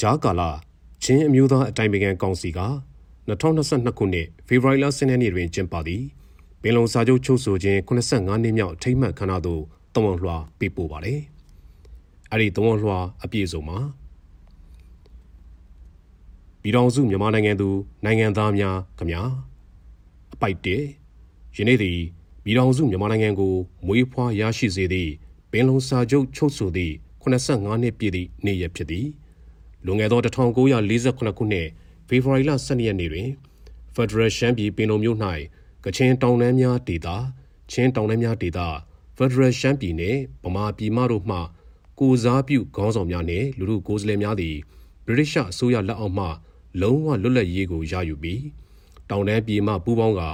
ဂျာကာလာချင်းအမျိုးသားအတိုင်ပင်ခံကောင်စီက2022ခုနှစ်ဖေဖော်ဝါရီလ10ရက်နေ့တွင်ကျင်းပသည့်ပင်လုံစာချုပ်ချုပ်ဆိုခြင်း85နှစ်မြောက်ထိမ့်မှတ်ခမ်းနားသို့တောင်းလွှာပေးပို့ပါတယ်။အဲ့ဒီတောင်းလွှာအပြည့်စုံမှာပြည်တော်စုမြန်မာနိုင်ငံသူနိုင်ငံသားများခမညာအပိုက်တေယနေ့သည်ပြည်တော်စုမြန်မာနိုင်ငံကိုမွေးဖွားရရှိစေသည့်ပင်လုံစာချုပ်ချုပ်ဆိုသည့်85နှစ်ပြည့်သည့်နေ့ရက်ဖြစ်သည် လွန်ခဲ့သော1948ခုနှစ်ဖေဖော်ဝါရီလ12ရက်နေ့တွင် Federal ရှမ်းပြည်ပင်လုံမြို့၌ကချင်တောင်တန်းများဒေသချင်းတောင်တန်းများဒေသ Federal ရှမ်းပြည်နှင့်ဗမာပြည်မှတို့မှကိုစားပြုခေါင်းဆောင်များနှင့်လူလူကိုယ်စားလှယ်များသည်ဗြိတိရှအစိုးရလက်အောက်မှလုံးဝလွတ်လပ်ရေးကိုရယူပြီးတောင်တန်းပြည်မှပူးပေါင်းကာ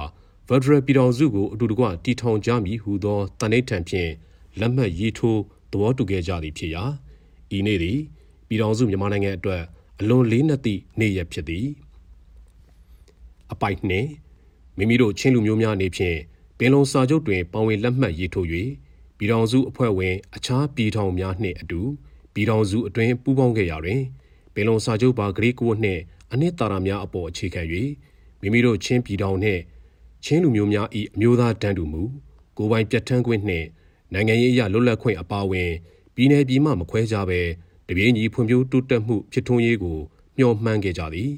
Federal ပြည်ထောင်စုကိုအတူတကွတည်ထောင်ကြမည်ဟုသောတန်ဋိဌာန်ဖြင့်လက်မှတ်ရေးထိုးသဘောတူခဲ့ကြသည်ဖြစ်ရာဤနေ့သည် ပြည်ထောင်စုမြန်မာနိုင်ငံအတွက်အလွန်လေးနက်သည့်နေ့ရက်ဖြစ်သည်အပိုက်နှင့်မိမိတို့ချင်းလူမျိုးများအနေဖြင့်ပင်လုံစာချုပ်တွင်ပါဝင်လက်မှတ်ရေးထိုး၍ပြည်ထောင်စုအဖွဲ့ဝင်အခြားပြည်ထောင်များနှင့်အတူပြည်ထောင်စုအတွင်းပူးပေါင်းခဲ့ရာတွင်ပင်လုံစာချုပ်ပါဂရိကိုနှင့်အနှစ်သာရများအပေါ်အခြေခံ၍မိမိတို့ချင်းပြည်ထောင်နှင့်ချင်းလူမျိုးများ၏အမျိုးသားတန်းတူမှုကိုယ်ပိုင်ပြဋ္ဌာန်းခွင့်နှင့်နိုင်ငံရေးအရလွတ်လပ်ခွင့်အပါအဝင်ပြည်내ပြည်မှမခွဲခြားဘဲ တပြေးညီဖွံ့ဖြိုးတိုးတက်မှုဖြစ်ထွန်းရေးကိုမျှော်မှန်းခဲ့ကြသည်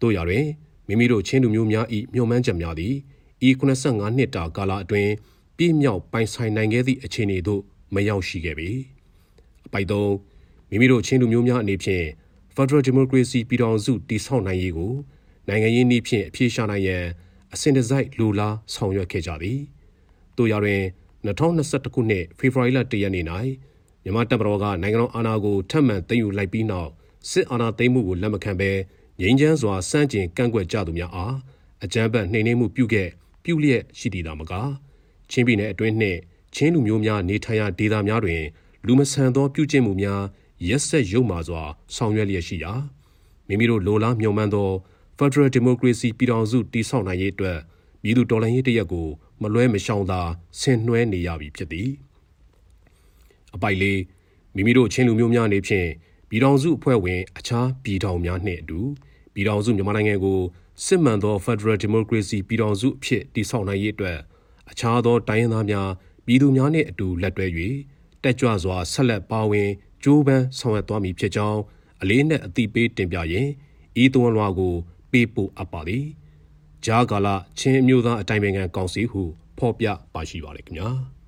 တို့ရာတွင်မိမိတို့ချင်းလူမျိုးများ၏မျှော်မှန်းချက်များသည်ဤ85နှစ်တာကာလအတွင်းပြည့်မြောက်ပိုင်ဆိုင်နိုင်ခဲ့သည့်အခြေအနေသို့မရောက်ရှိခဲ့ပေအပိုက်သုံးမိမိတို့ချင်းလူမျိုးများအနေဖြင့် Federal Democracy ပြည်ထောင်စုတည်ဆောက်နိုင်ရေးကိုနိုင်ငံရေးနည်းဖြင့်အပြေရှားနိုင်ရန်အစဉ်တစိုက်လူလားဆောင်ရွက်ခဲ့ကြသည်တို့ရာတွင်2021ခုနှစ်ဖေဖော်ဝါရီလ1ရက်နေ့၌ မြန်မာတပ်မတော်ကနိုင်ငံတော်အာဏာကိုထပ်မံသိမ်းယူလိုက်ပြီးနောက်စစ်အာဏာသိမ်းမှုကိုလက်မခံဘဲငြိမ်းချမ်းစွာစန့်ကျင်ကန့်ကွက်ကြသူများအားအကြမ်းဖက်နှိမ်နင်းမှုပြုခဲ့ပြုလျက်ရှိသည်သာမကချင်းပြည်နယ်အတွင်းနှင့်ချင်းလူမျိုးများနေထိုင်ရာဒေသများတွင် လူမဆန်သောပြုကျင့်မှုများရက်ဆက်ရုံမာစွာဆောင်ရွက်လျက်ရှိရာမိမိတို့လိုလားမျှော်မှန်းသော Federal Democracy ပြည်ထောင်စုတည်ဆောက်နိုင်ရေးအတွက်ပြည်သူတော်လှန်ရေးတရက်ကိုမလွဲမရှောင်သာဆင်နွှဲနေရပြီဖြစ်သည် အပိုက်လေးမိမိတို့ချင်းလူမျိုးများနေဖြင့်ပြည်ထောင်စုအဖွဲ့ဝင်အခြားပြည်ထောင်များနှင့်အတူပြည်ထောင်စုမြန်မာနိုင်ငံကိုစစ်မှန်သော Federal Democracy ပြည်ထောင်စုအဖြစ်တည်ဆောက်နိုင်ရေးအတွက်အခြားသောတိုင်းရင်းသားများပြည်သူများနှင့်အတူလက်တွဲ၍တက်ကြွစွာဆက်လက်ပါဝင်ကြိုးပမ်းဆောင်ရွက်သွားမည်ဖြစ်ကြောင်းအလေးနက်အသိပေးတင်ပြရင်းဤသွန်လွှာကိုပေးပို့အပ်ပါသည်။ဂျာကာလချင်းအမျိုးသားအတိုင်ပင်ခံကောင်စီဟုဖော်ပြပါရှိပါရခင်ဗျာ။